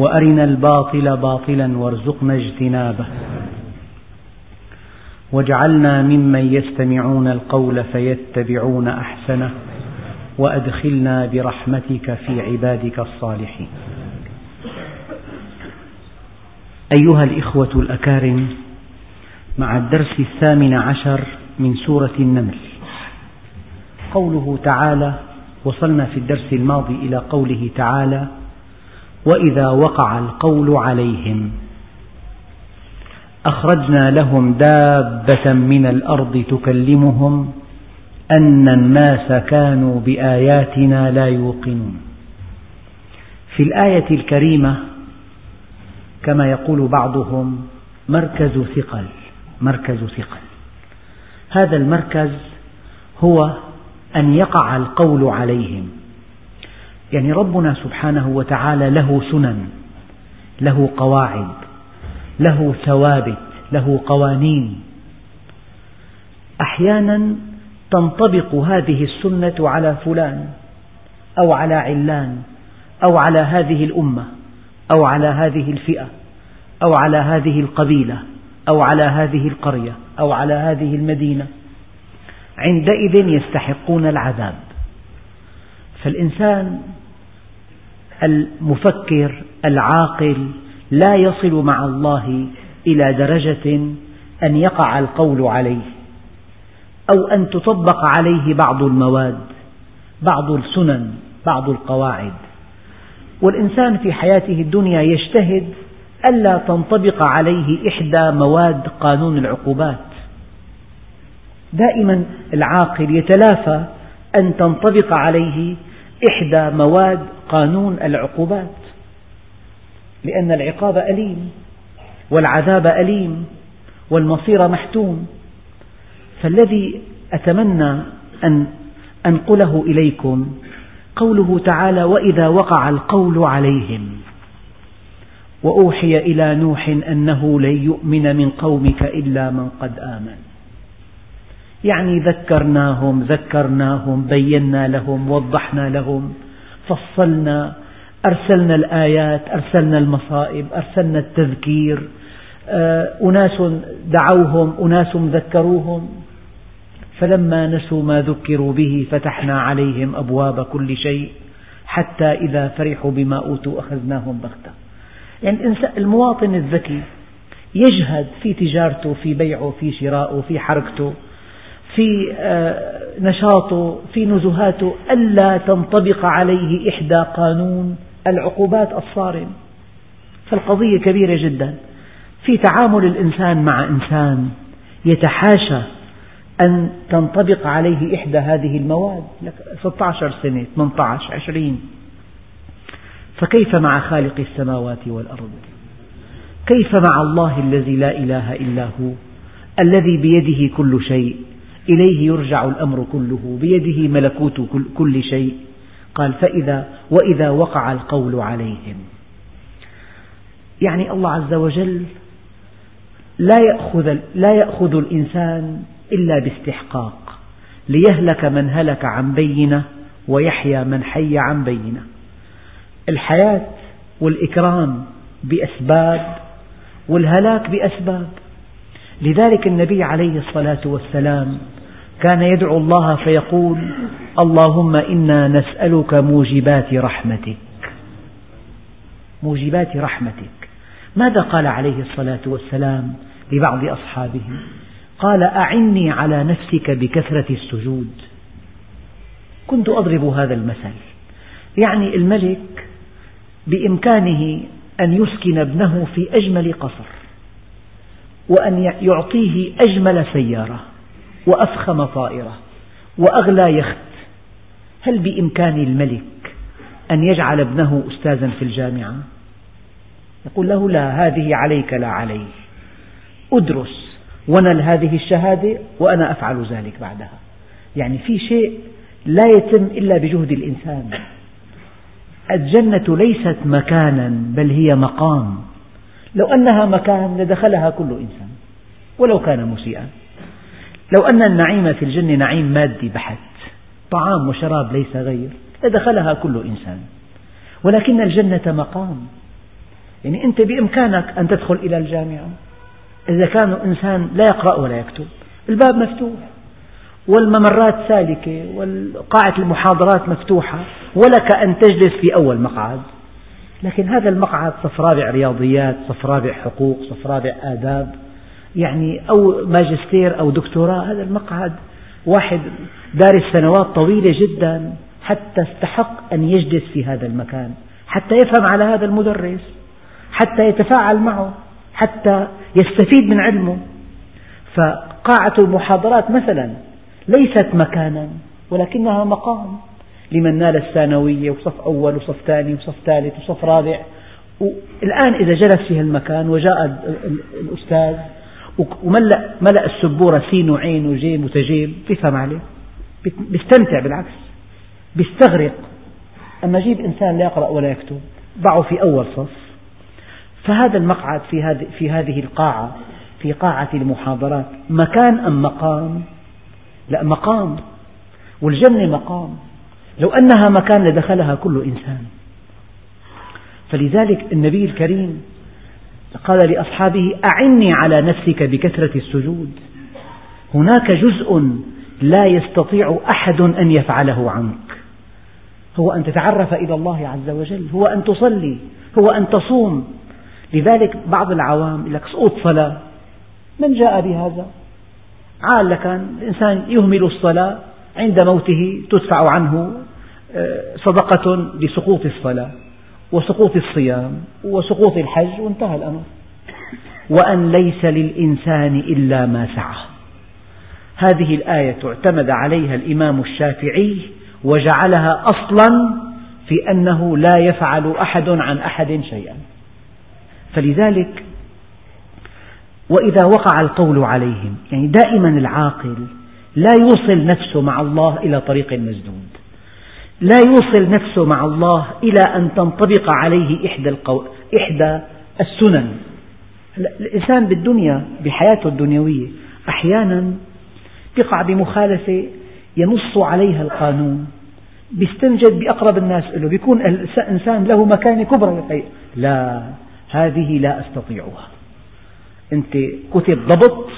وأرنا الباطل باطلا وارزقنا اجتنابه. واجعلنا ممن يستمعون القول فيتبعون أحسنه وأدخلنا برحمتك في عبادك الصالحين. أيها الإخوة الأكارم مع الدرس الثامن عشر من سورة النمل قوله تعالى وصلنا في الدرس الماضي إلى قوله تعالى وإذا وقع القول عليهم. أخرجنا لهم دابة من الأرض تكلمهم أن الناس كانوا بآياتنا لا يوقنون. في الآية الكريمة كما يقول بعضهم مركز ثقل مركز ثقل. هذا المركز هو أن يقع القول عليهم. يعني ربنا سبحانه وتعالى له سنن له قواعد له ثوابت له قوانين. أحيانا تنطبق هذه السنة على فلان أو على علان أو على هذه الأمة أو على هذه الفئة أو على هذه القبيلة أو على هذه القرية أو على هذه المدينة. عندئذ يستحقون العذاب. فالإنسان المفكر العاقل لا يصل مع الله إلى درجة أن يقع القول عليه أو أن تطبق عليه بعض المواد بعض السنن بعض القواعد. والإنسان في حياته الدنيا يجتهد ألا تنطبق عليه إحدى مواد قانون العقوبات. دائما العاقل يتلافى أن تنطبق عليه إحدى مواد قانون العقوبات لأن العقاب أليم والعذاب أليم والمصير محتوم. فالذي أتمنى أن أنقله إليكم قوله تعالى وإذا وقع القول عليهم وأوحي إلى نوح أنه لن يؤمن من قومك إلا من قد آمن. يعني ذكرناهم ذكرناهم بينا لهم وضحنا لهم فصلنا أرسلنا الآيات أرسلنا المصائب أرسلنا التذكير. آه، أناس دعوهم أناس ذكروهم. فلما نسوا ما ذكروا به فتحنا عليهم أبواب كل شيء حتى إذا فرحوا بما أوتوا أخذناهم بغتة. يعني المواطن الذكي يجهد في تجارته في بيعه في شرائه في حركته. في آه، نشاطه في نزهاته ألا تنطبق عليه إحدى قانون العقوبات الصارم. فالقضية كبيرة جدا. في تعامل الإنسان مع إنسان يتحاشى أن تنطبق عليه إحدى هذه المواد. 16 سنة 18 20 فكيف مع خالق السماوات والأرض؟ كيف مع الله الذي لا إله إلا هو؟ الذي بيده كل شيء؟ إليه يرجع الأمر كله بيده ملكوت كل شيء. قال فإذا وإذا وقع القول عليهم. يعني الله عز وجل لا يأخذ, لا يأخذ الإنسان إلا باستحقاق ليهلك من هلك عن بينة ويحيى من حي عن بينة. الحياة والإكرام بأسباب والهلاك بأسباب. لذلك النبي عليه الصلاة والسلام كان يدعو الله فيقول اللهم إنا نسألك موجبات رحمتك. موجبات رحمتك. ماذا قال عليه الصلاة والسلام لبعض أصحابه قال أعني على نفسك بكثرة السجود. كنت أضرب هذا المثل. يعني الملك بإمكانه أن يسكن ابنه في أجمل قصر. وأن يعطيه أجمل سيارة وأفخم طائرة وأغلى يخت. هل بإمكان الملك أن يجعل ابنه أستاذا في الجامعة؟ يقول له لا هذه عليك لا علي أدرس ونل هذه الشهادة وأنا أفعل ذلك بعدها. يعني في شيء لا يتم إلا بجهد الإنسان. الجنة ليست مكانا بل هي مقام. لو أنها مكان لدخلها كل إنسان ولو كان مسيئا. لو أن النعيم في الجنة نعيم مادي بحت طعام وشراب ليس غير لدخلها كل إنسان. ولكن الجنة مقام. يعني أنت بإمكانك أن تدخل إلى الجامعة. إذا كان إنسان لا يقرأ ولا يكتب الباب مفتوح. والممرات سالكة وقاعة المحاضرات مفتوحة ولك أن تجلس في أول مقعد. لكن هذا المقعد صف رابع رياضيات صف رابع حقوق صف رابع آداب يعني أو ماجستير أو دكتوراه هذا المقعد واحد دارس سنوات طويلة جدا حتى استحق أن يجلس في هذا المكان حتى يفهم على هذا المدرس حتى يتفاعل معه حتى يستفيد من علمه. فقاعة المحاضرات مثلا ليست مكانا ولكنها مقام. لمن نال الثانوية وصف أول وصف ثاني وصف ثالث وصف رابع. الآن إذا جلس في المكان وجاء الأستاذ وملأ ملأ السبورة سين وعين وجيم وتجيب بيفهم عليه. بيستمتع بالعكس. بيستغرق. أما جيب إنسان لا يقرأ ولا يكتب ضعه في أول صف. فهذا المقعد في هذه في هذه القاعة في قاعة المحاضرات مكان أم مقام؟ لا مقام. والجنة مقام. لو أنها مكان لدخلها كل إنسان. فلذلك النبي الكريم قال لأصحابه أعني على نفسك بكثرة السجود. هناك جزء لا يستطيع أحد أن يفعله عنك. هو أن تتعرف إلى الله عز وجل هو أن تصلي هو أن تصوم. لذلك بعض العوام يقول لك سقوط صلاة. من جاء بهذا؟ عال كان الإنسان يهمل الصلاة عند موته تدفع عنه. صدقة لسقوط الصلاة وسقوط الصيام وسقوط الحج وانتهى الأمر. وأن ليس للإنسان إلا ما سعى. هذه الآية اعتمد عليها الإمام الشافعي وجعلها أصلا في أنه لا يفعل أحد عن أحد شيئا. فلذلك وإذا وقع القول عليهم يعني دائما العاقل لا يوصل نفسه مع الله إلى طريق مسدود. لا يوصل نفسه مع الله إلى أن تنطبق عليه إحدى, القو... إحدى السنن. الإنسان بالدنيا بحياته الدنيوية أحيانا يقع بمخالفة ينص عليها القانون بيستنجد بأقرب الناس له بيكون الإنسان له مكانة كبرى لا هذه لا أستطيعها. أنت كتب ضبط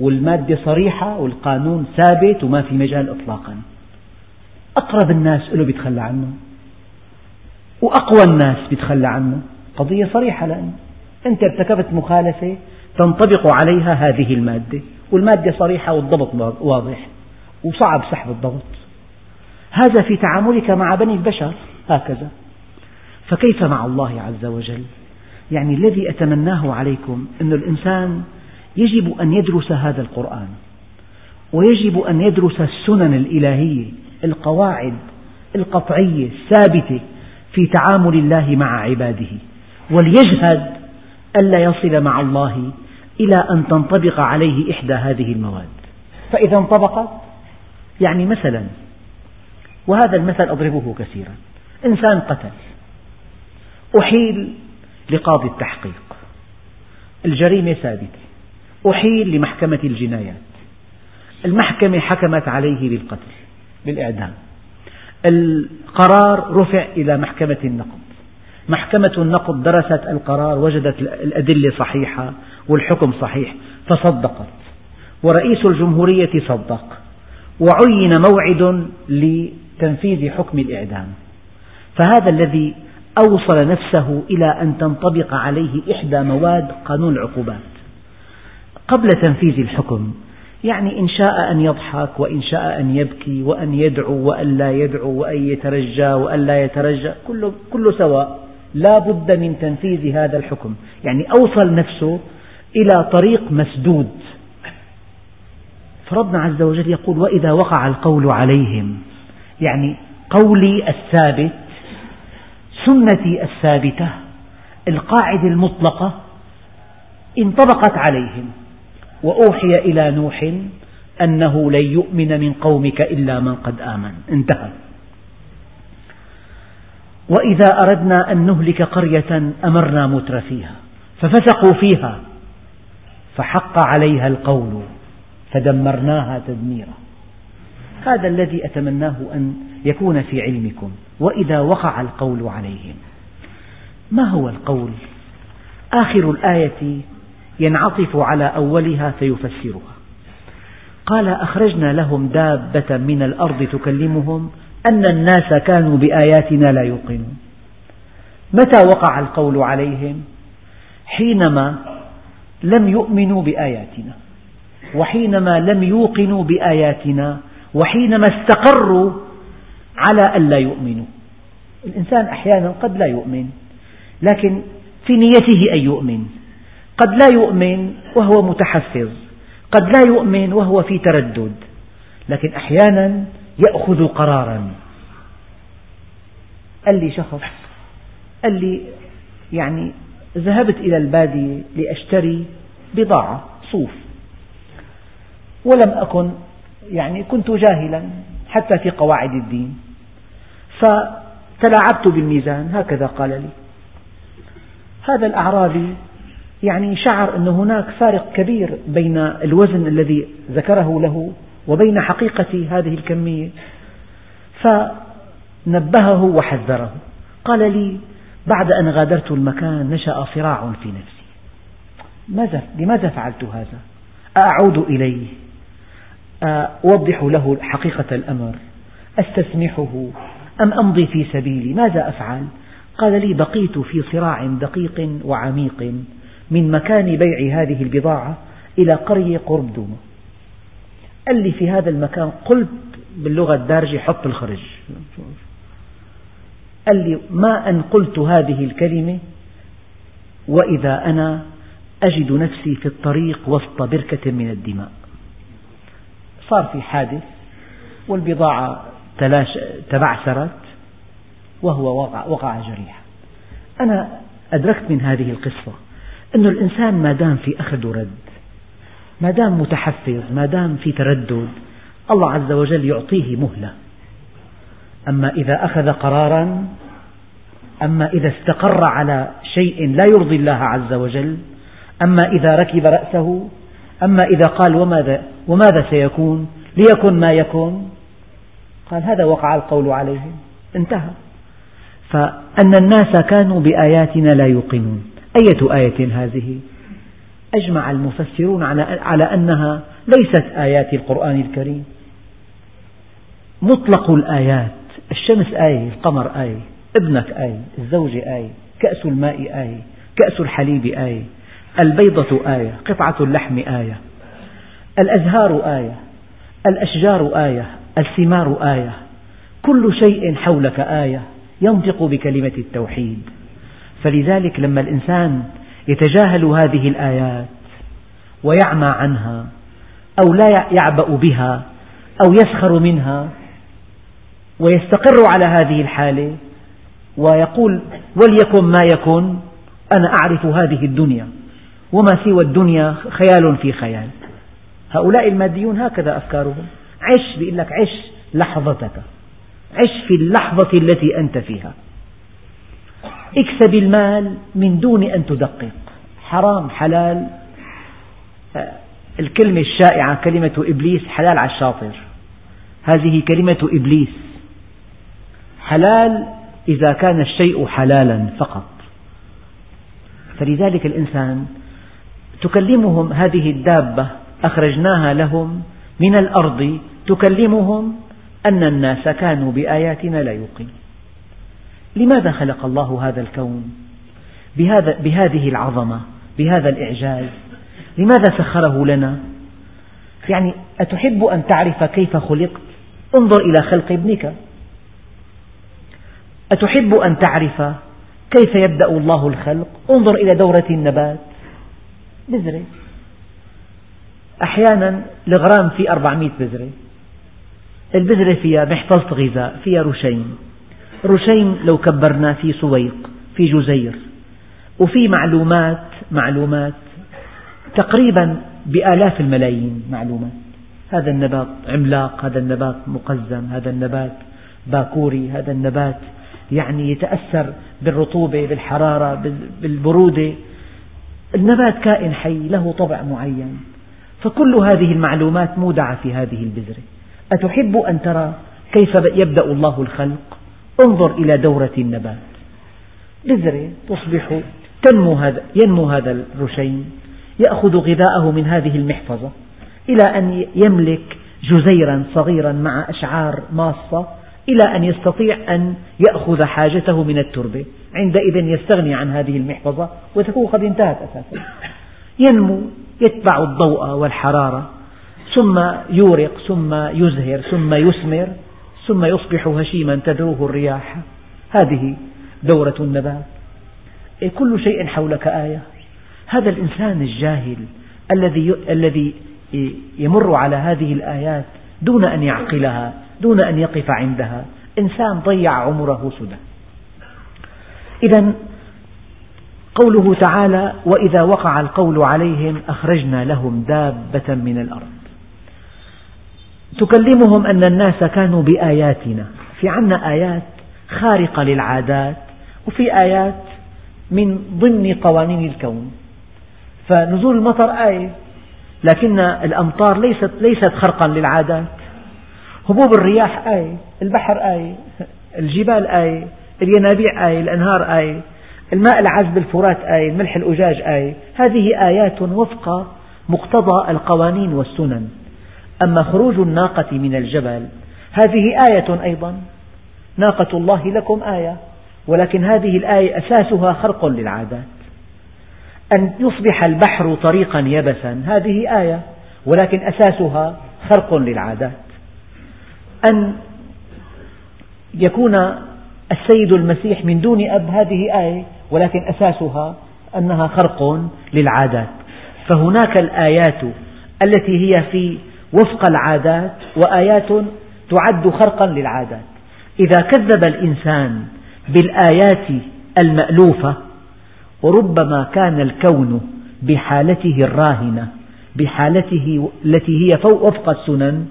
والمادة صريحة والقانون ثابت وما في مجال إطلاقا. أقرب الناس له بيتخلى عنه وأقوى الناس بيتخلى عنه. قضية صريحة لأن أنت ارتكبت مخالفة تنطبق عليها هذه المادة والمادة صريحة والضبط واضح وصعب سحب الضبط هذا في تعاملك مع بني البشر هكذا. فكيف مع الله عز وجل؟ يعني الذي أتمناه عليكم أن الإنسان يجب أن يدرس هذا القرآن ويجب أن يدرس السنن الإلهية القواعد القطعية الثابتة في تعامل الله مع عباده وليجهد ألا يصل مع الله إلى أن تنطبق عليه إحدى هذه المواد. فإذا انطبقت يعني مثلا وهذا المثل أضربه كثيرا إنسان قتل أحيل لقاضي التحقيق الجريمة ثابتة أحيل لمحكمة الجنايات المحكمة حكمت عليه بالقتل بالإعدام. القرار رفع إلى محكمة النقض. محكمة النقض درست القرار وجدت الأدلة صحيحة والحكم صحيح فصدقت. ورئيس الجمهورية صدق. وعين موعد لتنفيذ حكم الإعدام. فهذا الذي أوصل نفسه إلى أن تنطبق عليه إحدى مواد قانون العقوبات. قبل تنفيذ الحكم يعني إن شاء أن يضحك وإن شاء أن يبكي وأن يدعو وأن لا يدعو وأن يترجى وأن لا يترجى كله, كله سواء. لا بد من تنفيذ هذا الحكم. يعني أوصل نفسه إلى طريق مسدود. فربنا عز وجل يقول وإذا وقع القول عليهم. يعني قولي الثابت سنتي الثابتة القاعدة المطلقة انطبقت عليهم. وأوحي إلى نوح أنه لن يؤمن من قومك إلا من قد آمن. انتهى. وإذا أردنا أن نهلك قرية أمرنا متر فيها ففسقوا فيها فحق عليها القول فدمرناها تدميرا. هذا الذي أتمناه أن يكون في علمكم وإذا وقع القول عليهم. ما هو القول؟ آخر الآية ينعطف على أولها فيفسرها. قال أخرجنا لهم دابة من الأرض تكلمهم أن الناس كانوا بآياتنا لا يوقنون. متى وقع القول عليهم؟ حينما لم يؤمنوا بآياتنا وحينما لم يوقنوا بآياتنا وحينما استقروا على أن لا يؤمنوا. الإنسان أحيانا قد لا يؤمن لكن في نيته أن يؤمن. قد لا يؤمن وهو متحفظ قد لا يؤمن وهو في تردد لكن أحيانا يأخذ قرارا. قال لي شخص قال لي يعني ذهبت إلى البادية لأشتري بضاعة صوف ولم أكن يعني كنت جاهلا حتى في قواعد الدين فتلاعبت بالميزان هكذا قال لي. هذا الأعرابي يعني شعر أن هناك فارق كبير بين الوزن الذي ذكره له وبين حقيقة هذه الكمية. فنبهه وحذره. قال لي بعد أن غادرت المكان نشأ صراع في نفسي. ماذا لماذا فعلت هذا؟ أعود إليه. أوضح له حقيقة الأمر. أستسمحه أم أمضي في سبيلي؟ ماذا أفعل؟ قال لي بقيت في صراع دقيق وعميق. من مكان بيع هذه البضاعة إلى قرية قرب دوما قال لي في هذا المكان قلت باللغة الدارجة حط الخرج. قال لي ما أن قلت هذه الكلمة؟ وإذا أنا أجد نفسي في الطريق وسط بركة من الدماء. صار في حادث والبضاعة تبعثرت وهو وقع, وقع جريحا أنا أدركت من هذه القصة. أن الإنسان ما دام في أخذ ورد ما دام متحفظ ما دام في تردد الله عز وجل يعطيه مهلة. أما إذا أخذ قرارا أما إذا استقر على شيء لا يرضي الله عز وجل أما إذا ركب رأسه أما إذا قال وماذا, وماذا سيكون ليكن ما يكون قال هذا وقع القول عليهم انتهى. فأن الناس كانوا بآياتنا لا يوقنون. أية آية هذه؟ أجمع المفسرون على أنها ليست آيات القرآن الكريم. مطلق الآيات. الشمس آية القمر آية ابنك آية الزوجة آية كأس الماء آية كأس الحليب آية البيضة آية قطعة اللحم آية الأزهار آية الأشجار آية الثمار آية كل شيء حولك آية ينطق بكلمة التوحيد. فلذلك لما الإنسان يتجاهل هذه الآيات ويعمى عنها أو لا يعبأ بها أو يسخر منها ويستقر على هذه الحالة ويقول وليكن ما يكن أنا أعرف هذه الدنيا وما سوى الدنيا خيال في خيال. هؤلاء الماديون هكذا أفكارهم. عش بيقول لك عش لحظتك. عش في اللحظة التي أنت فيها. اكسب المال من دون أن تدقق. حرام حلال. آه، الكلمة الشائعة كلمة إبليس حلال على الشاطر. هذه كلمة إبليس. حلال إذا كان الشيء حلالا فقط. فلذلك الإنسان تكلمهم هذه الدابة أخرجناها لهم من الأرض تكلمهم أن الناس كانوا بآياتنا لا يوقنون. لماذا خلق الله هذا الكون؟ بهذا بهذه العظمة بهذا الإعجاز. لماذا سخره لنا؟ يعني أتحب أن تعرف كيف خلقت؟ انظر إلى خلق ابنك. أتحب أن تعرف كيف يبدأ الله الخلق؟ انظر إلى دورة النبات. بذرة. أحيانا الغرام في 400 بذرة. البذرة فيها محفظة غذاء فيها رشين. رشين لو كبرنا في سويق في جزير. وفي معلومات معلومات تقريبا بآلاف الملايين معلومات. هذا النبات عملاق هذا النبات مقزم هذا النبات باكوري هذا النبات يعني يتأثر بالرطوبة بالحرارة بالبرودة. النبات كائن حي له طبع معين. فكل هذه المعلومات مودعة في هذه البذرة. أتحب أن ترى كيف يبدأ الله الخلق؟ انظر إلى دورة النبات. بذرة تصبح تنمو هذا ينمو هذا الرشيم يأخذ غذاءه من هذه المحفظة إلى أن يملك جزيرا صغيرا مع أشعار ماصة إلى أن يستطيع أن يأخذ حاجته من التربة. عندئذ يستغني عن هذه المحفظة وتكون قد انتهت أساسا. ينمو يتبع الضوء والحرارة ثم يورق ثم يزهر ثم يثمر ثم يصبح هشيما تذروه الرياح. هذه دورة النبات. إيه، كل شيء حولك آية. هذا الإنسان الجاهل الذي الذي يمر على هذه الآيات دون أن يعقلها دون أن يقف عندها. إنسان ضيع عمره سدى. إذا قوله تعالى وإذا وقع القول عليهم أخرجنا لهم دابة من الأرض. تكلمهم أن الناس كانوا بآياتنا. في عنا آيات خارقة للعادات وفي آيات من ضمن قوانين الكون. فنزول المطر آية لكن الأمطار ليست, ليست خرقا للعادات. هبوب الرياح آية البحر آية الجبال آية الينابيع آية الأنهار آية الماء العذب الفرات آية الملح الأجاج آية. هذه آيات وفق مقتضى القوانين والسنن. أما خروج الناقة من الجبل. هذه آية أيضا. ناقة الله لكم آية ولكن هذه الآية أساسها خرق للعادات. أن يصبح البحر طريقا يبسا هذه آية ولكن أساسها خرق للعادات. أن يكون السيد المسيح من دون أب هذه آية ولكن أساسها أنها خرق للعادات. فهناك الآيات التي هي في وفق العادات وآيات تعد خرقا للعادات. إذا كذب الإنسان بالآيات المألوفة وربما كان الكون بحالته الراهنة بحالته التي هي وفق السنن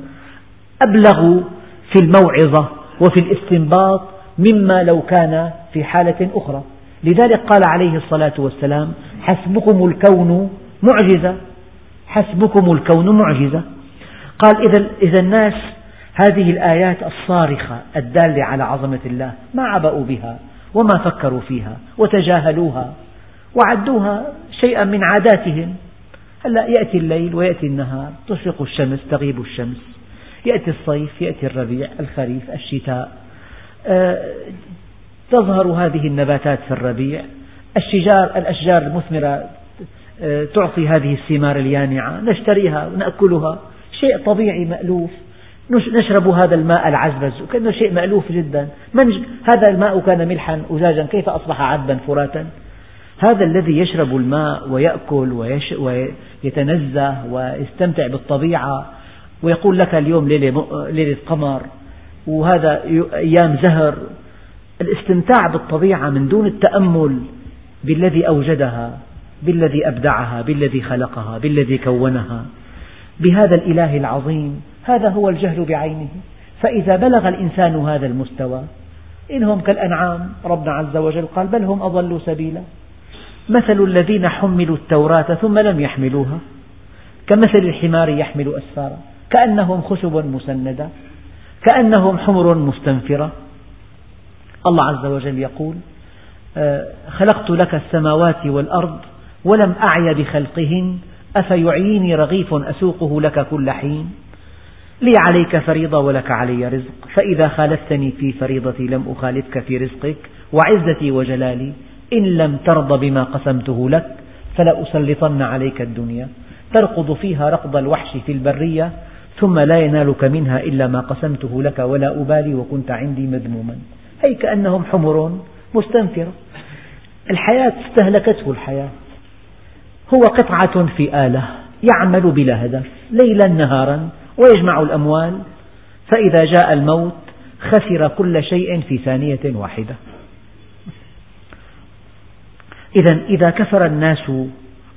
أبلغ في الموعظة وفي الاستنباط مما لو كان في حالة أخرى. لذلك قال عليه الصلاة والسلام حسبكم الكون معجزة. حسبكم الكون معجزة. قال إذا, إذا الناس هذه الآيات الصارخة الدالة على عظمة الله ما عبأوا بها وما فكروا فيها وتجاهلوها وعدوها شيئا من عاداتهم. هلأ يأتي الليل ويأتي النهار تشرق الشمس تغيب الشمس. يأتي الصيف يأتي الربيع الخريف الشتاء. آه، تظهر هذه النباتات في الربيع. الشجار الأشجار المثمرة آه، تعطي هذه الثمار اليانعة نشتريها ونأكلها. شيء طبيعي مألوف. نشرب هذا الماء العذب كأنه شيء مألوف جدا. من هذا الماء كان ملحا أجاجا كيف أصبح عذبا فراتا هذا الذي يشرب الماء ويأكل ويتنزه ويستمتع بالطبيعة ويقول لك اليوم ليلة قمر وهذا أيام زهر. الاستمتاع بالطبيعة من دون التأمل بالذي أوجدها بالذي أبدعها بالذي خلقها بالذي كونها. بهذا الإله العظيم هذا هو الجهل بعينه. فإذا بلغ الإنسان هذا المستوى إنهم كالأنعام ربنا عز وجل قال بل هم أضلوا سبيلا. مثل الذين حملوا التوراة ثم لم يحملوها كمثل الحمار يحمل أسفارا كأنهم خشب مسندة كأنهم حمر مستنفرة. الله عز وجل يقول آه، خلقت لك السماوات والأرض ولم أعي بخلقهن أفيعيني رغيف أسوقه لك كل حين؟ لي عليك فريضة ولك علي رزق. فإذا خالفتني في فريضتي لم أخالفك في رزقك. وعزتي وجلالي إن لم ترض بما قسمته لك فلأسلطن عليك الدنيا. ترقض فيها رقض الوحش في البرية ثم لا ينالك منها إلا ما قسمته لك ولا أبالي وكنت عندي مذموما. أي كأنهم حمر مستنفرة. الحياة استهلكته الحياة. هو قطعة في آلة يعمل بلا هدف ليلا نهارا ويجمع الأموال. فإذا جاء الموت خسر كل شيء في ثانية واحدة. إذا إذا كفر الناس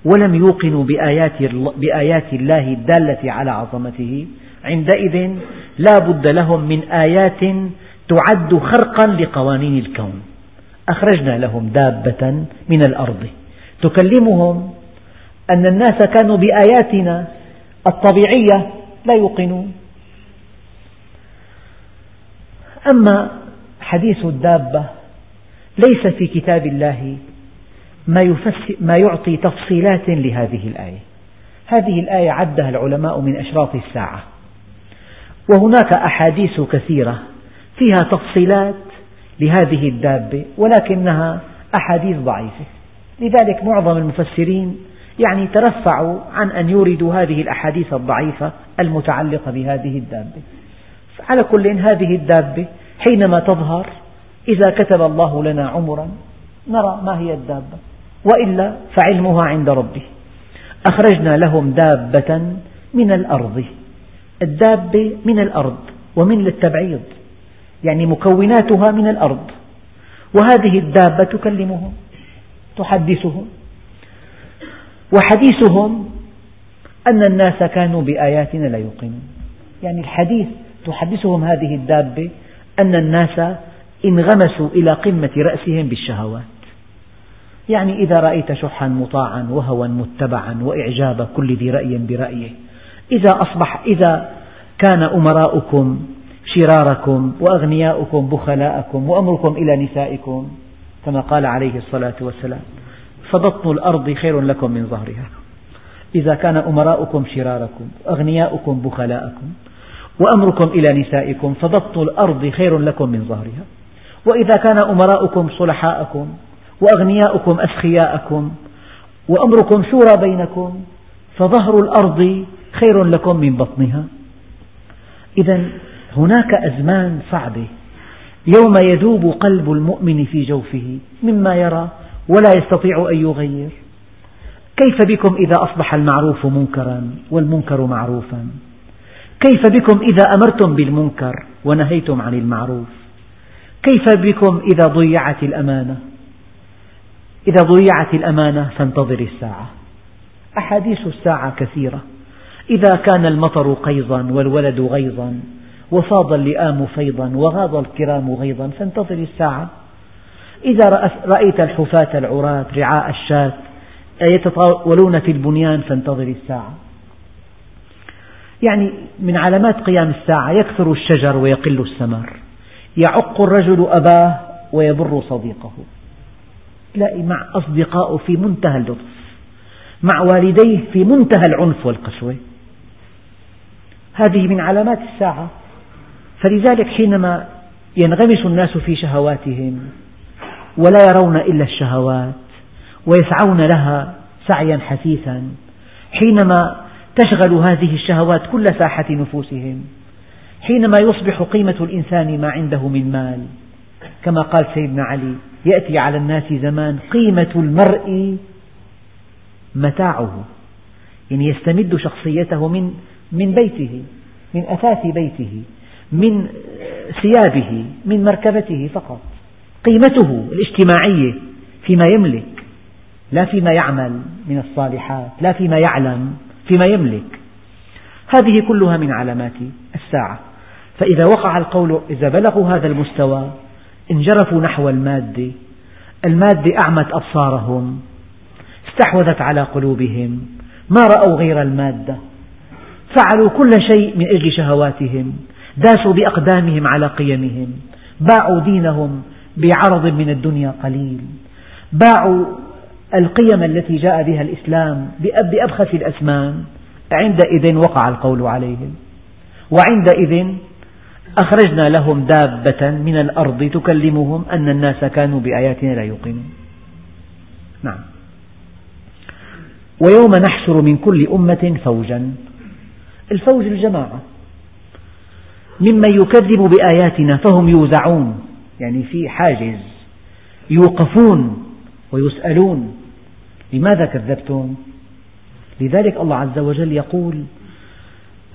ولم يوقنوا بآيات, بآيات الله الدالة على عظمته عندئذ لا بد لهم من آيات تعد خرقا لقوانين الكون. أخرجنا لهم دابة من الأرض. تكلمهم أن الناس كانوا بآياتنا الطبيعية لا يوقنون. أما حديث الدابة ليس في كتاب الله ما, ما يعطي تفصيلات لهذه الآية. هذه الآية عدها العلماء من أشراط الساعة. وهناك أحاديث كثيرة فيها تفصيلات لهذه الدابة ولكنها أحاديث ضعيفة. لذلك معظم المفسرين يعني ترفعوا عن أن يوردوا هذه الأحاديث الضعيفة المتعلقة بهذه الدابة. على كل هذه الدابة حينما تظهر إذا كتب الله لنا عمرا نرى ما هي الدابة. وإلا فعلمها عند ربه. أخرجنا لهم دابة من الأرض. الدابة من الأرض ومن للتبعيض. يعني مكوناتها من الأرض. وهذه الدابة تكلمهم تحدثهم وحديثهم أن الناس كانوا بآياتنا لا يوقنون. يعني الحديث تحدثهم هذه الدابة أن الناس انغمسوا إلى قمة رأسهم بالشهوات. يعني إذا رأيت شحا مطاعا وهوى متبعا وإعجاب كل ذي رأي برأيه. إذا أصبح إذا كان أمراؤكم شراركم وأغنياؤكم بخلاءكم وأمركم إلى نسائكم كما قال عليه الصلاة والسلام. فبطن الأرض خير لكم من ظهرها. إذا كان أمراؤكم شراركم وأغنياؤكم بخلاءكم وأمركم إلى نسائكم فبطن الأرض خير لكم من ظهرها. وإذا كان أمراؤكم صلحاءكم وأغنياؤكم أسخياءكم وأمركم شورى بينكم فظهر الأرض خير لكم من بطنها. إذا هناك أزمان صعبة. يوم يذوب قلب المؤمن في جوفه مما يرى ولا يستطيع أن يغير. كيف بكم إذا أصبح المعروف منكرا والمنكر معروفا؟ كيف بكم إذا أمرتم بالمنكر ونهيتم عن المعروف؟ كيف بكم إذا ضيعت الأمانة؟ إذا ضيعت الأمانة فانتظر الساعة. أحاديث الساعة كثيرة. إذا كان المطر قيظا والولد غيظا وفاض اللئام فيضا وغاض الكرام غيظا فانتظر الساعة. إذا رأيت الحفاة العراة رعاء الشاة يتطاولون في البنيان فانتظر الساعة. يعني من علامات قيام الساعة يكثر الشجر ويقل الثمر يعق الرجل أباه ويبر صديقه. تلاقي مع أصدقائه في منتهى اللطف. مع والديه في منتهى العنف والقسوة. هذه من علامات الساعة. فلذلك حينما ينغمس الناس في شهواتهم ولا يرون إلا الشهوات ويسعون لها سعيا حثيثا حينما تشغل هذه الشهوات كل ساحة نفوسهم حينما يصبح قيمة الإنسان ما عنده من مال. كما قال سيدنا علي يأتي على الناس زمان قيمة المرء متاعه يعني يستمد شخصيته من من بيته من أثاث بيته من ثيابه من مركبته فقط. قيمته الاجتماعية فيما يملك لا فيما يعمل من الصالحات لا فيما يعلم فيما يملك. هذه كلها من علامات الساعة. فإذا وقع القول إذا بلغوا هذا المستوى انجرفوا نحو المادة المادة أعمت أبصارهم استحوذت على قلوبهم ما رأوا غير المادة فعلوا كل شيء من أجل شهواتهم داسوا بأقدامهم على قيمهم باعوا دينهم بعرض من الدنيا قليل. باعوا القيم التي جاء بها الإسلام بأبخس الأثمان عندئذ وقع القول عليهم. وعندئذ أخرجنا لهم دابة من الأرض تكلمهم أن الناس كانوا بآياتنا لا يوقنون. نعم. ويوم نحشر من كل أمة فوجا. الفوج الجماعة. ممن يكذب بآياتنا فهم يوزعون. يعني في حاجز. يوقفون ويسألون لماذا كذبتم؟ لذلك الله عز وجل يقول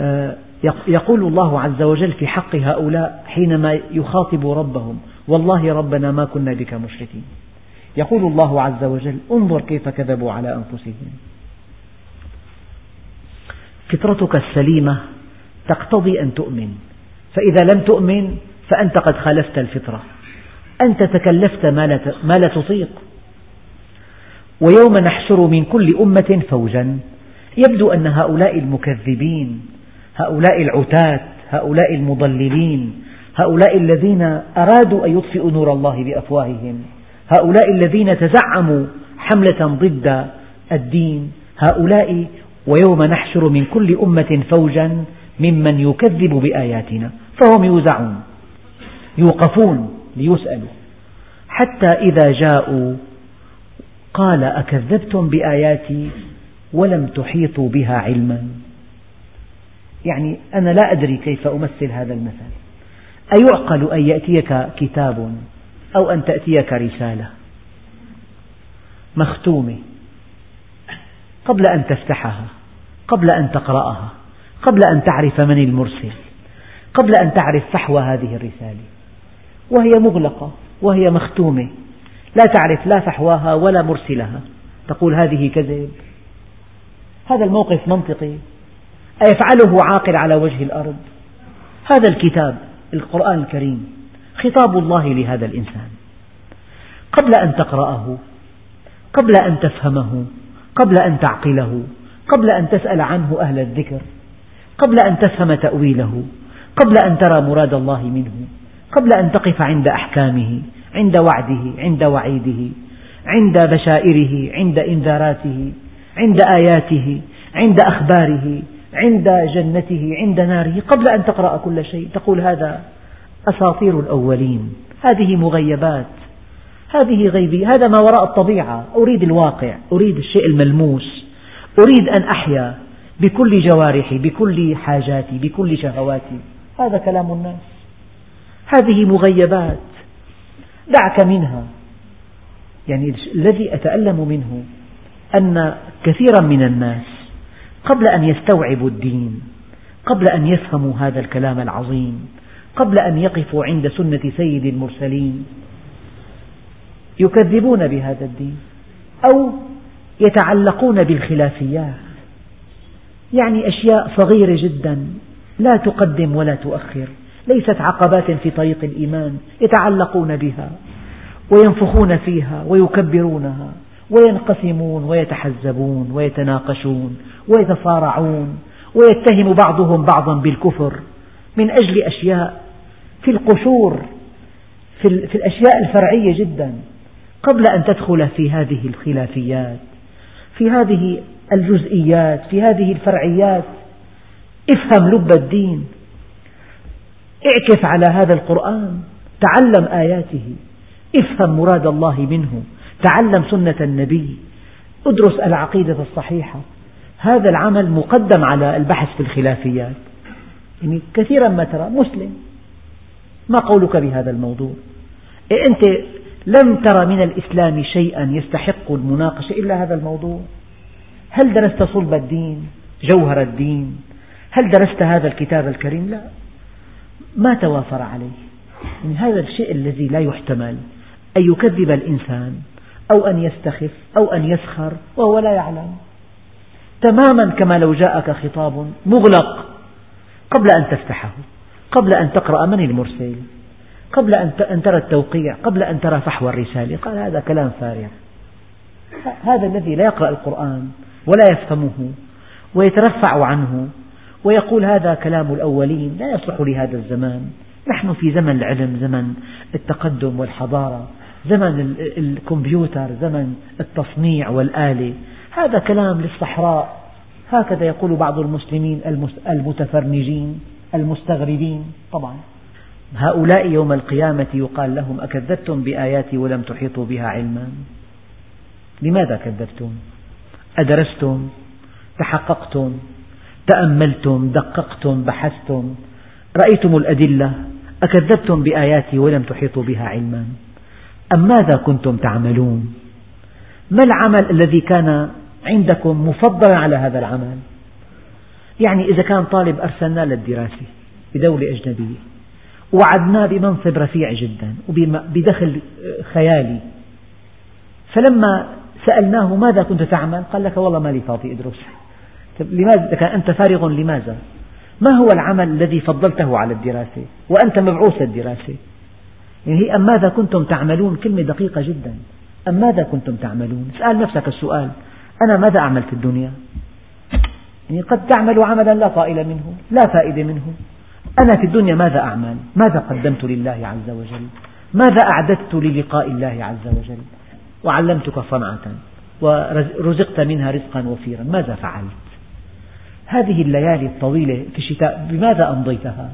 آه، يقول الله عز وجل في حق هؤلاء حينما يخاطب ربهم والله ربنا ما كنا بك مشركين. يقول الله عز وجل انظر كيف كذبوا على أنفسهم. فطرتك السليمة تقتضي أن تؤمن. فإذا لم تؤمن فأنت قد خالفت الفطرة. أنت تكلفت ما لا تطيق. ويوم نحشر من كل أمة فوجا يبدو أن هؤلاء المكذبين هؤلاء العتاة هؤلاء المضللين هؤلاء الذين أرادوا أن يطفئوا نور الله بأفواههم هؤلاء الذين تزعموا حملة ضد الدين هؤلاء ويوم نحشر من كل أمة فوجا ممن يكذب بآياتنا فهم يوزعون. يوقفون ليسألوا. حتى إذا جاءوا قال أكذبتم بآياتي ولم تحيطوا بها علما. يعني أنا لا أدري كيف أمثل هذا المثل أيعقل أن يأتيك كتاب أو أن تأتيك رسالة؟ مختومة. قبل أن تفتحها قبل أن تقرأها قبل أن تعرف من المرسل قبل أن تعرف فحوى هذه الرسالة. وهي مغلقة وهي مختومة. لا تعرف لا فحواها ولا مرسلها. تقول هذه كذب. هذا الموقف منطقي. أيفعله عاقل على وجه الأرض؟ هذا الكتاب القرآن الكريم خطاب الله لهذا الإنسان. قبل أن تقرأه قبل أن تفهمه قبل أن تعقله قبل أن تسأل عنه أهل الذكر قبل أن تفهم تأويله قبل أن ترى مراد الله منه. قبل أن تقف عند أحكامه عند وعده عند وعيده عند بشائره عند إنذاراته عند آياته عند أخباره عند جنته عند ناره قبل أن تقرأ كل شيء. تقول هذا أساطير الأولين. هذه مغيبات. هذه غيبي. هذا ما وراء الطبيعة. أريد الواقع. أريد الشيء الملموس. أريد أن أحيا بكل جوارحي بكل حاجاتي بكل شهواتي. هذا كلام الناس. هذه مغيبات. دعك منها. يعني الذي أتألم منه أن كثيرا من الناس قبل أن يستوعبوا الدين قبل أن يفهموا هذا الكلام العظيم قبل أن يقفوا عند سنة سيد المرسلين يكذبون بهذا الدين أو يتعلقون بالخلافيات. يعني أشياء صغيرة جدا لا تقدم ولا تؤخر. ليست عقبات في طريق الإيمان يتعلقون بها وينفخون فيها ويكبرونها وينقسمون ويتحزبون ويتناقشون ويتصارعون ويتهم بعضهم بعضا بالكفر من أجل أشياء في القشور في الأشياء الفرعية جدا قبل أن تدخل في هذه الخلافيات في هذه الجزئيات في هذه الفرعيات. افهم لب الدين. اعكف على هذا القرآن. تعلم آياته. افهم مراد الله منه. تعلم سنة النبي. ادرس العقيدة الصحيحة. هذا العمل مقدم على البحث في الخلافيات. يعني كثيرا ما ترى. مسلم. ما قولك بهذا الموضوع؟ إيه أنت لم ترى من الإسلام شيئا يستحق المناقشة إلا هذا الموضوع؟ هل درست صلب الدين؟ جوهر الدين؟ هل درست هذا الكتاب الكريم؟ لا. ما توافر عليه. يعني هذا الشيء الذي لا يحتمل. أن يكذب الإنسان أو أن يستخف أو أن يسخر وهو لا يعلم. تماما كما لو جاءك خطاب مغلق قبل أن تفتحه قبل أن تقرأ من المرسل قبل أن ترى التوقيع قبل أن ترى فحوى الرسالة. قال هذا كلام فارغ. هذا الذي لا يقرأ القرآن ولا يفهمه ويترفع عنه. ويقول هذا كلام الأولين لا يصلح لهذا الزمان. نحن في زمن العلم زمن التقدم والحضارة زمن الكمبيوتر زمن التصنيع والآلة. هذا كلام للصحراء. هكذا يقول بعض المسلمين المتفرنجين المستغربين. طبعا. هؤلاء يوم القيامة يقال لهم أكذبتم بآياتي ولم تحيطوا بها علما. لماذا كذبتم؟ أدرستم؟ تحققتم؟ تأملتم دققتم بحثتم رأيتم الأدلة أكذبتم بآياتي ولم تحيطوا بها علما. أم ماذا كنتم تعملون؟ ما العمل الذي كان عندكم مفضلا على هذا العمل؟ يعني إذا كان طالب أرسلناه للدراسة بدولة أجنبية وعدناه بمنصب رفيع جدا وبدخل خيالي فلما سألناه ماذا كنت تعمل؟ قال لك والله ما لي فاضي أدرس. لماذا؟ كان أنت فارغ لماذا؟ ما هو العمل الذي فضلته على الدراسة؟ وأنت مبعوث الدراسة يعني هي أم ماذا كنتم تعملون؟ كلمة دقيقة جدا. أم ماذا كنتم تعملون؟ اسأل نفسك السؤال. أنا ماذا أعمل في الدنيا؟ يعني قد تعمل عملا لا طائل منه لا فائدة منه. أنا في الدنيا ماذا أعمل؟ ماذا قدمت لله عز وجل؟ ماذا أعددت للقاء الله عز وجل؟ وعلمتك صنعة ورزقت منها رزقا وفيرا. ماذا فعلت؟ هذه الليالي الطويلة في الشتاء بماذا أمضيتها؟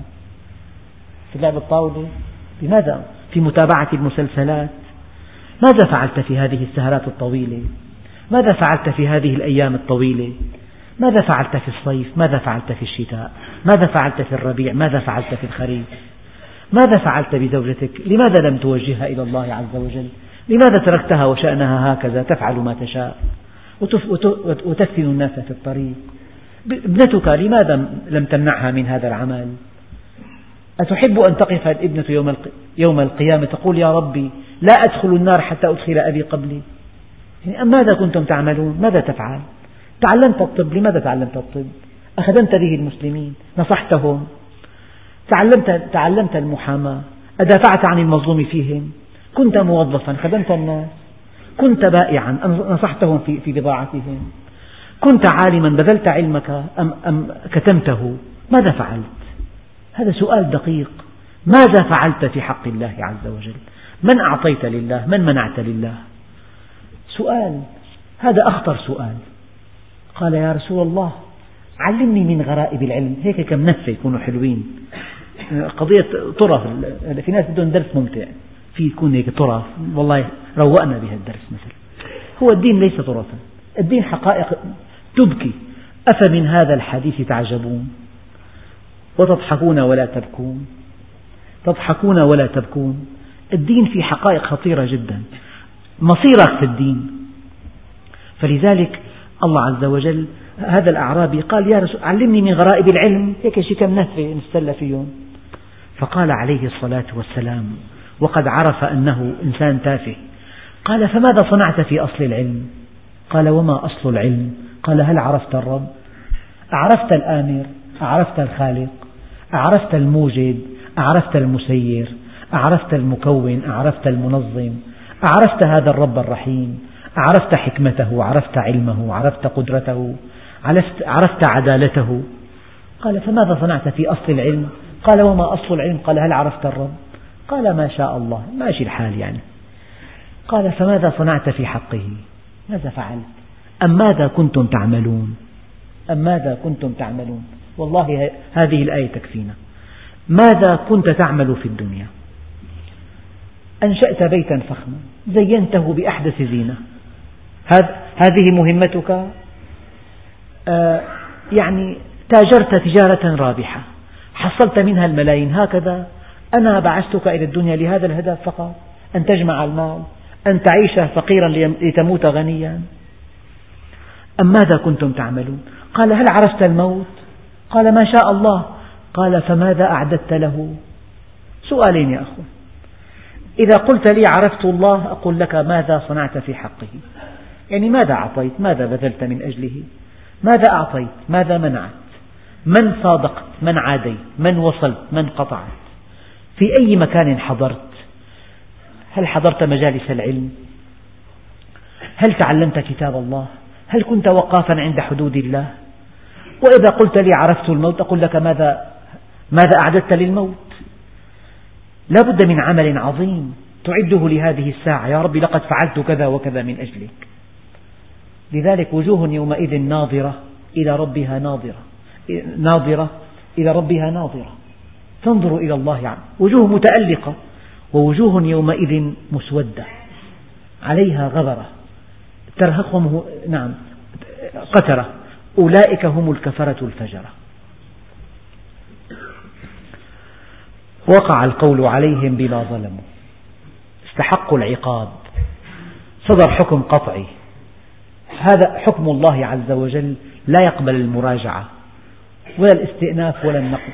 في لعب الطاولة؟ بماذا؟ في متابعة المسلسلات؟ ماذا فعلت في هذه السهرات الطويلة؟ ماذا فعلت في هذه الأيام الطويلة؟ ماذا فعلت في الصيف؟ ماذا فعلت في الشتاء؟ ماذا فعلت في الربيع؟ ماذا فعلت في الخريف؟ ماذا فعلت بزوجتك لماذا لم توجهها إلى الله عز وجل؟ لماذا تركتها وشأنها هكذا؟ تفعل ما تشاء. وتفتن الناس في الطريق. ابنتك لماذا لم تمنعها من هذا العمل؟ أتحب أن تقف الابنة يوم القيامة تقول يا ربي لا أدخل النار حتى أدخل أبي قبلي. يعني ماذا كنتم تعملون؟ ماذا تفعل؟ تعلمت الطب لماذا تعلمت الطب؟ أخدمت به المسلمين نصحتهم. تعلمت, تعلمت المحاماة أدافعت عن المظلوم فيهم. كنت موظفا خدمت الناس. كنت بائعا نصحتهم في بضاعتهم. كنت عالما بذلت علمك أم, أم كتمته؟ ماذا فعلت؟ هذا سؤال دقيق. ماذا فعلت في حق الله عز وجل؟ من أعطيت لله؟ من منعت لله؟ سؤال. هذا أخطر سؤال. قال يا رسول الله علمني من غرائب العلم. هيك كم نفة يكونوا حلوين. قضية طرف في ناس بدهم درس ممتع. في يكون هيك طرف. والله روقنا بهذا الدرس مثلا. هو الدين ليس طرفا. الدين حقائق تبكي. أفمن هذا الحديث تعجبون؟ وتضحكون ولا تبكون؟ تضحكون ولا تبكون؟ الدين في حقائق خطيرة جدا. مصيرك في الدين. فلذلك الله عز وجل هذا الأعرابي قال يا رسول علمني من غرائب العلم. هيك شيء كم نثرة نستلى فيهم فقال عليه الصلاة والسلام وقد عرف أنه إنسان تافه. قال فماذا صنعت في أصل العلم؟ قال وما أصل العلم؟ قال هل عرفت الرب؟ أعرفت الآمر؟ أعرفت الخالق؟ أعرفت الموجد؟ أعرفت المسير؟ أعرفت المكون؟ أعرفت المنظم؟ أعرفت هذا الرب الرحيم؟ عرفت حكمته؟ عرفت علمه؟ عرفت قدرته؟ عرفت عدالته؟ قال فماذا صنعت في أصل العلم؟ قال وما أصل العلم؟ قال هل عرفت الرب؟ قال ما شاء الله ماشي الحال يعني. قال فماذا صنعت في حقه؟ ماذا فعلت؟ أم ماذا كنتم تعملون؟ أم ماذا كنتم تعملون؟ والله هذه الآية تكفينا. ماذا كنت تعمل في الدنيا؟ أنشأت بيتا فخما زينته بأحدث زينة. هذه مهمتك؟ آه، يعني تاجرت تجارة رابحة حصلت منها الملايين هكذا أنا بعثتك إلى الدنيا لهذا الهدف فقط أن تجمع المال. أن تعيش فقيرا لتموت غنيا. أم ماذا كنتم تعملون؟ قال هل عرفت الموت؟ قال ما شاء الله. قال فماذا أعددت له؟ سؤالين يا أخوان. إذا قلت لي عرفت الله أقول لك ماذا صنعت في حقه؟ يعني ماذا أعطيت؟ ماذا بذلت من أجله؟ ماذا أعطيت؟ ماذا منعت؟ من صادقت؟ من عاديت؟ من وصلت؟ من قطعت؟ في أي مكان حضرت؟ هل حضرت مجالس العلم؟ هل تعلمت كتاب الله؟ هل كنت وقافا عند حدود الله؟ وإذا قلت لي عرفت الموت أقول لك ماذا ماذا أعددت للموت؟ لا بد من عمل عظيم تعده لهذه الساعة. يا رب لقد فعلت كذا وكذا من أجلك. لذلك وجوه يومئذ ناظرة إلى ربها ناظرة ناظرة إلى ربها ناظرة. تنظر إلى الله عنه وجوه متألقة. ووجوه يومئذ مسودة. عليها غبرة. ترهقهم نعم قترة. أولئك هم الكفرة الفجرة. وقع القول عليهم بما ظلموا. استحقوا العقاب. صدر حكم قطعي. هذا حكم الله عز وجل لا يقبل المراجعة ولا الاستئناف ولا النقد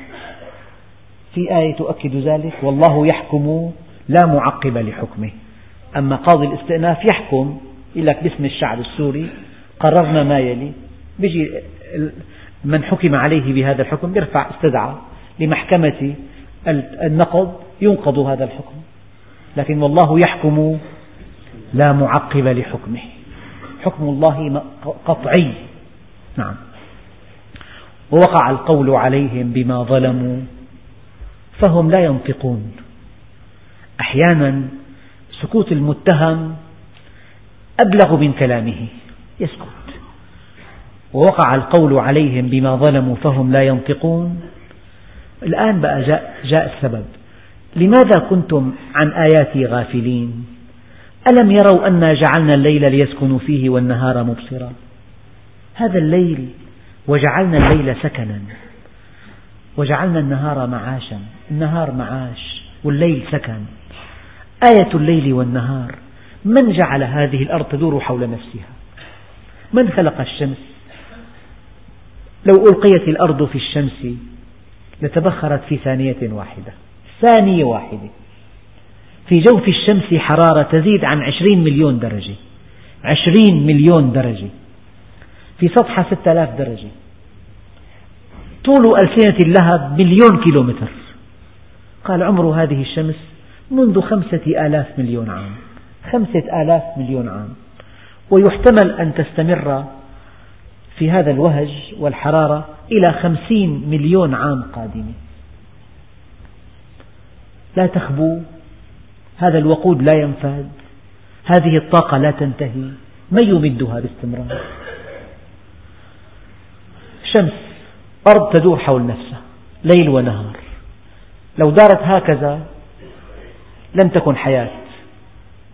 في آية تؤكد ذلك والله يحكم لا معقب لحكمه. أما قاضي الاستئناف يحكم يقول لك باسم الشعب السوري قررنا ما يلي بيجي من حكم عليه بهذا الحكم يرفع استدعى لمحكمة النقض ينقض هذا الحكم. لكن والله يحكم لا معقب لحكمه. حكم الله قطعي. نعم. ووقع القول عليهم بما ظلموا فهم لا ينطقون. أحيانا سكوت المتهم أبلغ من كلامه. يسكت. ووقع القول عليهم بما ظلموا فهم لا ينطقون. الآن بقى جاء, جاء السبب. لماذا كنتم عن آياتي غافلين؟ ألم يروا أنا جعلنا الليل ليسكنوا فيه والنهار مبصرا؟ هذا الليل وجعلنا الليل سكنا. وجعلنا النهار معاشا. النهار معاش والليل سكن. آية الليل والنهار. من جعل هذه الأرض تدور حول نفسها؟ من خلق الشمس؟ لو ألقيت الأرض في الشمس لتبخرت في ثانية واحدة. ثانية واحدة. في جوف الشمس حرارة تزيد عن عشرين مليون درجة. عشرين مليون درجة. في سطحها ستة آلاف درجة. طول ألسنة اللهب مليون كيلومتر. قال عمر هذه الشمس منذ خمسة آلاف مليون عام. خمسة آلاف مليون عام. ويحتمل أن تستمر في هذا الوهج والحرارة إلى خمسين مليون عام قادمة لا تخبو هذا الوقود لا ينفد هذه الطاقة لا تنتهي. من يمدها باستمرار؟ شمس أرض تدور حول نفسها ليل ونهار. لو دارت هكذا لم تكن حياة.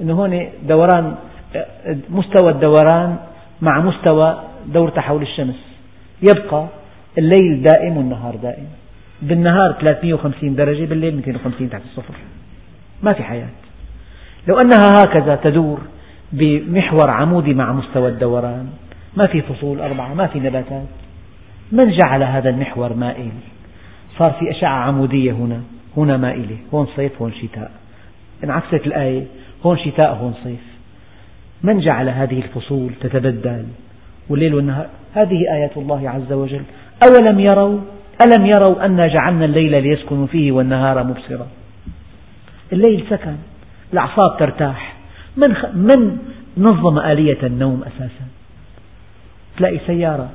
إنه هون دوران مستوى الدوران مع مستوى دورته حول الشمس. يبقى الليل دائم والنهار دائم. بالنهار 350 درجة بالليل 250 تحت الصفر. ما في حياة. لو أنها هكذا تدور بمحور عمودي مع مستوى الدوران ما في فصول أربعة ما في نباتات. من جعل هذا المحور مائل صار في أشعة عمودية هنا هنا مائلة هون صيف هون شتاء. انعكست الآية هون شتاء هون صيف. من جعل هذه الفصول تتبدل؟ والليل والنهار. هذه آيات الله عز وجل. أولم يروا؟ ألم يروا أنا جعلنا الليل ليسكنوا فيه والنهار مبصرا؟ الليل سكن الأعصاب ترتاح. من, خ... من نظم آلية النوم أساسا؟ تلاقي سيارة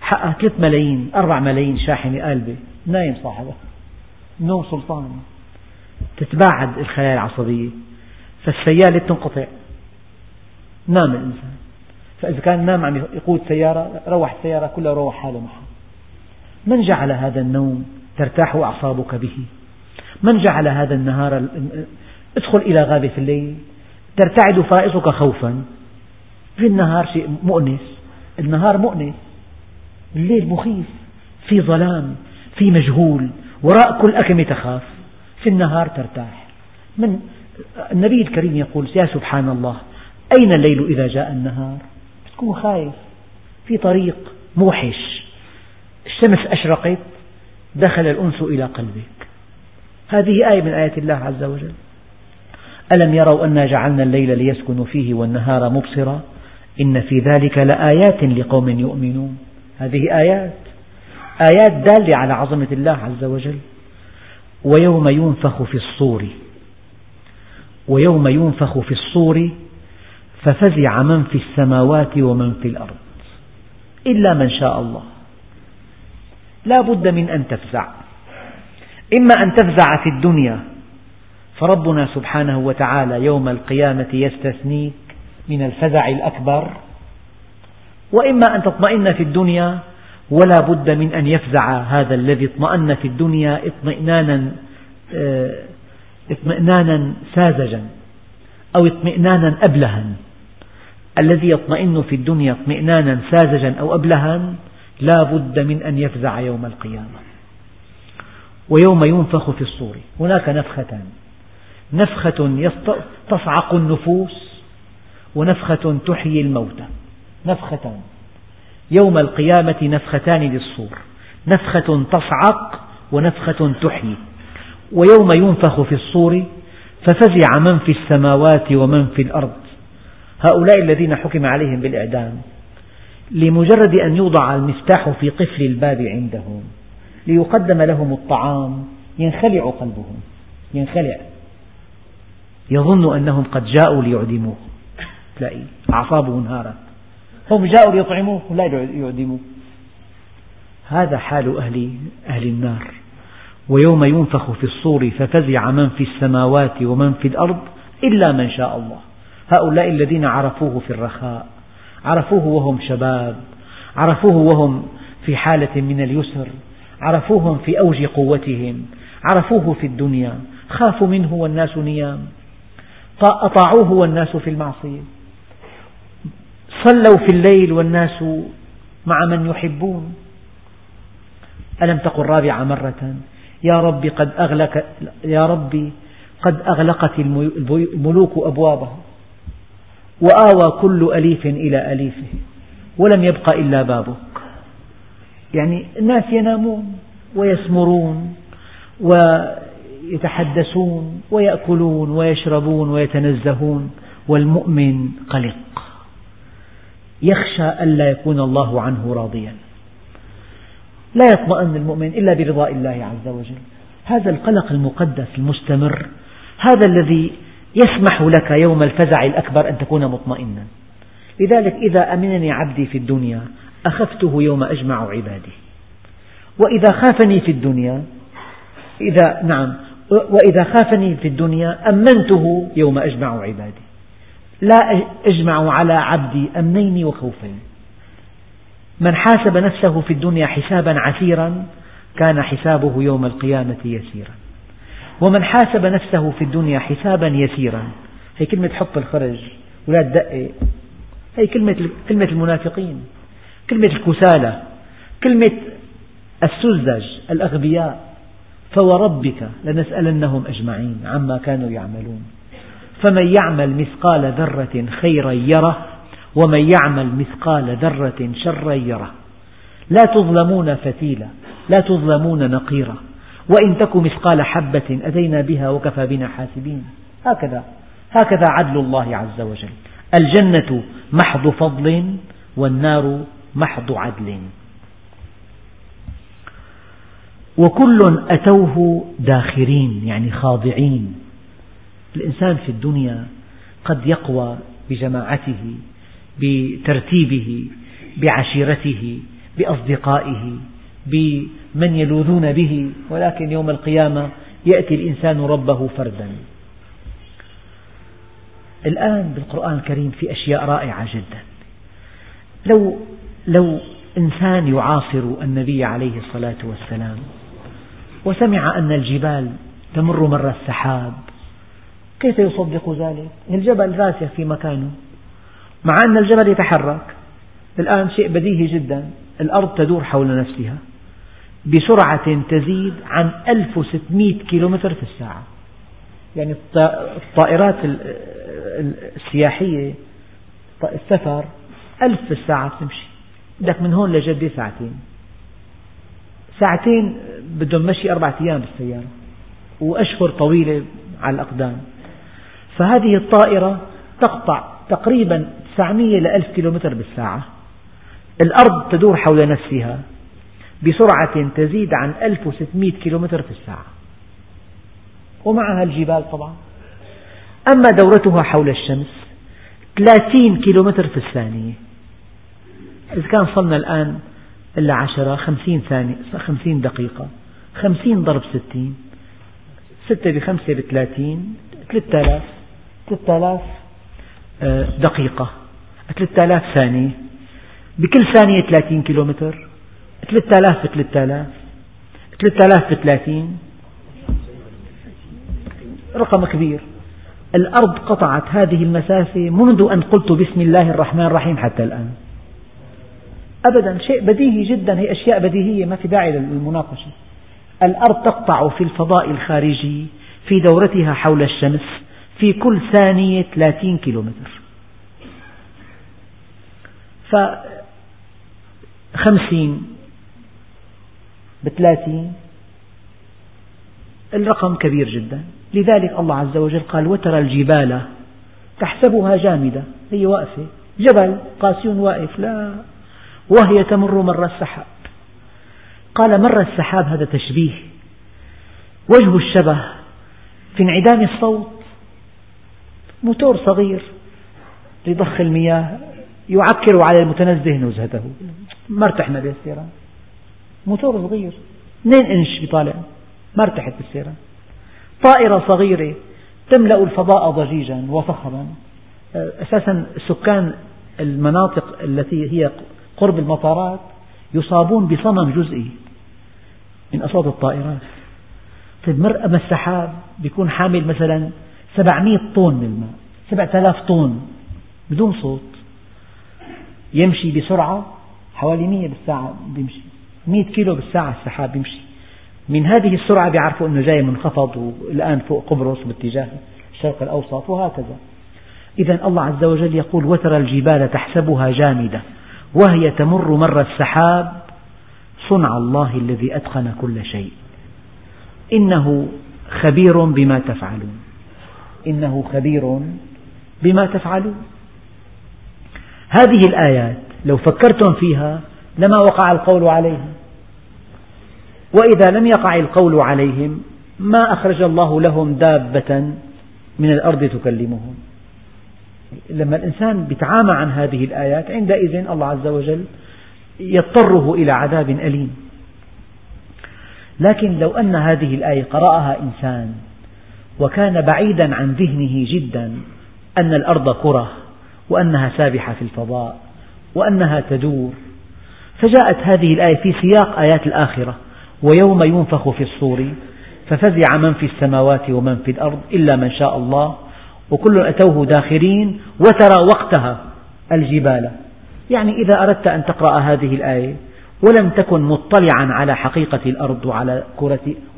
حقها 3 ملايين 4 ملايين شاحنة قالبة نايم صاحبها. نوم سلطان. تتباعد الخلايا العصبية فالسيالة تنقطع نام الإنسان. فإذا كان نام عم يقود سيارة روح السيارة كلها روح حاله معها من جعل هذا النوم ترتاح أعصابك به؟ من جعل هذا النهار ادخل إلى غابة الليل؟ ترتعد فرائصك خوفا. في النهار شيء مؤنس. النهار مؤنس. الليل مخيف. في ظلام. في مجهول. وراء كل أكمة تخاف في النهار ترتاح. من النبي الكريم يقول يا سبحان الله أين الليل إذا جاء النهار؟ تكون خايف. في طريق موحش. الشمس أشرقت دخل الأنس إلى قلبك. هذه آية من آيات الله عز وجل. ألم يروا أنا جعلنا الليل ليسكنوا فيه والنهار مبصرا؟ إن في ذلك لآيات لقوم يؤمنون. هذه آيات. آيات دالة على عظمة الله عز وجل. ويوم ينفخ في الصور. ويوم ينفخ في الصور ففزع من في السماوات ومن في الأرض. إلا من شاء الله. لا بد من أن تفزع. إما أن تفزع في الدنيا فربنا سبحانه وتعالى يوم القيامة يستثنيك من الفزع الأكبر. وإما أن تطمئن في الدنيا ولا بد من أن يفزع هذا الذي اطمأن في الدنيا اطمئنانا آه، اطمئنانا ساذجا أو اطمئنانا أبلها. الذي يطمئن في الدنيا اطمئنانا ساذجا أو أبلها لا بد من أن يفزع يوم القيامة. ويوم ينفخ في الصور. هناك نفختان. نفخة تصعق النفوس ونفخة تحيي الموتى. نفختان. يوم القيامة نفختان للصور. نفخة تصعق ونفخة تحيي. ويوم ينفخ في الصور ففزع من في السماوات ومن في الأرض. هؤلاء الذين حكم عليهم بالإعدام. لمجرد أن يوضع المفتاح في قفل الباب عندهم. ليقدم لهم الطعام. ينخلع قلبهم. ينخلع. يظن أنهم قد جاءوا ليعدموه. تلاقي أعصابه انهارت. هم جاءوا ليطعموه لا يعدموه. هذا حال أهل, أهل النار. ويوم ينفخ في الصور ففزع من في السماوات ومن في الأرض إلا من شاء الله. هؤلاء الذين عرفوه في الرخاء عرفوه وهم شباب عرفوه وهم في حالة من اليسر عرفوهم في أوج قوتهم عرفوه في الدنيا خافوا منه والناس نيام. أطاعوه والناس في المعصية. صلوا في الليل والناس مع من يحبون. ألم تقل رابع مرة؟ يا رب قد أغلق يا ربي قد أغلقت الملوك أبوابها وآوى كل أليف إلى أليفه ولم يبق إلا بابك. يعني الناس ينامون ويسمرون ويتحدثون ويأكلون ويشربون ويتنزهون والمؤمن قلق. يخشى ألا يكون الله عنه راضيا. لا يطمئن المؤمن إلا برضاء الله عز وجل. هذا القلق المقدس المستمر هذا الذي يسمح لك يوم الفزع الأكبر أن تكون مطمئنا. لذلك إذا أمنني عبدي في الدنيا أخفته يوم أجمع عبادي. وإذا خافني في الدنيا إذا نعم وإذا خافني في الدنيا أمنته يوم أجمع عبادي. لا أجمع على عبدي أمنين وخوفين. من حاسب نفسه في الدنيا حسابا عسيرا كان حسابه يوم القيامة يسيرا. ومن حاسب نفسه في الدنيا حسابا يسيرا. هي كلمة حب الخرج ولا تدقق هي كلمة كلمة المنافقين. كلمة الكسالى. كلمة السذج الأغبياء. فوربك لنسألنهم أجمعين عما كانوا يعملون. فمن يعمل مثقال ذرة خيرا يره ومن يعمل مثقال ذرة شرا يره. لا تظلمون فتيلا لا تظلمون نقيرا. وإن تك مثقال حبة أتينا بها وكفى بنا حاسبين. هكذا هكذا عدل الله عز وجل. الجنة محض فضل والنار محض عدل. وكل أتوه داخرين يعني خاضعين. الإنسان في الدنيا قد يقوى بجماعته بترتيبه بعشيرته بأصدقائه بمن يلوذون به ولكن يوم القيامة يأتي الإنسان ربه فردا. الآن بالقرآن الكريم في أشياء رائعة جدا. لو لو إنسان يعاصر النبي عليه الصلاة والسلام وسمع أن الجبال تمر مر السحاب كيف يصدق ذلك؟ الجبل راسخ في مكانه. مع أن الجبل يتحرك الآن شيء بديهي جدا. الأرض تدور حول نفسها بسرعة تزيد عن 1600 كيلومتر في الساعة. يعني الطائرات السياحية السفر ألف في الساعة تمشي. بدك من هون لجدة ساعتين. ساعتين بدهم مشي أربعة أيام بالسيارة وأشهر طويلة على الأقدام. فهذه الطائرة تقطع تقريبا 900 إلى 1000 كيلومتر بالساعة. الأرض تدور حول نفسها بسرعة تزيد عن 1600 كيلومتر في الساعة. ومعها الجبال طبعا. أما دورتها حول الشمس 30 كيلومتر في الثانية. إذا كان صلنا الآن إلا عشرة خمسين ثانية خمسين دقيقة خمسين ضرب ستين ستة بخمسة بثلاثين ثلاثة آلاف. ثلاثة آلاف آه، دقيقة. ثلاثة آلاف ثانية. بكل ثانية ثلاثين كيلومتر. ثلاثة آلاف بثلاثة آلاف. ثلاثة آلاف بثلاثين رقم كبير. الأرض قطعت هذه المسافة منذ أن قلت بسم الله الرحمن الرحيم حتى الآن. أبدا شيء بديهي جدا. هي أشياء بديهية ما في داعي للمناقشة. الأرض تقطع في الفضاء الخارجي في دورتها حول الشمس. في كل ثانية 30 كيلومتر. ف خمسين بثلاثين الرقم كبير جدا. لذلك الله عز وجل قال وترى الجبال تحسبها جامدة. هي واقفة. جبل قاسيون واقف. لا. وهي تمر مر السحاب. قال مر السحاب هذا تشبيه. وجه الشبه في انعدام الصوت موتور صغير لضخ المياه يعكر على المتنزه نزهته. ما ارتحنا بالسيران موتور صغير 2 إنش بيطالع. ما ارتحت بالسيران طائرة صغيرة تملأ الفضاء ضجيجا وفخرا. أساسا سكان المناطق التي هي قرب المطارات يصابون بصمم جزئي من أصوات الطائرات. طيب مرأة السحاب بيكون حامل مثلا 700 طن من الماء 7000 طن بدون صوت. يمشي بسرعة حوالي 100 بالساعة بيمشي 100 كيلو بالساعة السحاب بيمشي. من هذه السرعة بيعرفوا أنه جاي منخفض والآن فوق قبرص باتجاه الشرق الأوسط وهكذا. إذا الله عز وجل يقول وترى الجبال تحسبها جامدة وهي تمر مر السحاب. صنع الله الذي أتقن كل شيء. إنه خبير بما تفعلون. إنه خبير بما تفعلون. هذه الآيات لو فكرتم فيها لما وقع القول عليهم. وإذا لم يقع القول عليهم ما أخرج الله لهم دابة من الأرض تكلمهم. لما الإنسان يتعامى عن هذه الآيات عندئذ الله عز وجل يضطره إلى عذاب أليم. لكن لو أن هذه الآية قرأها إنسان وكان بعيدا عن ذهنه جدا أن الأرض كرة وأنها سابحة في الفضاء وأنها تدور. فجاءت هذه الآية في سياق آيات الآخرة ويوم ينفخ في الصور ففزع من في السماوات ومن في الأرض إلا من شاء الله وكل أتوه داخرين وترى وقتها الجبال. يعني إذا أردت أن تقرأ هذه الآية ولم تكن مطلعا على حقيقة الأرض وعلى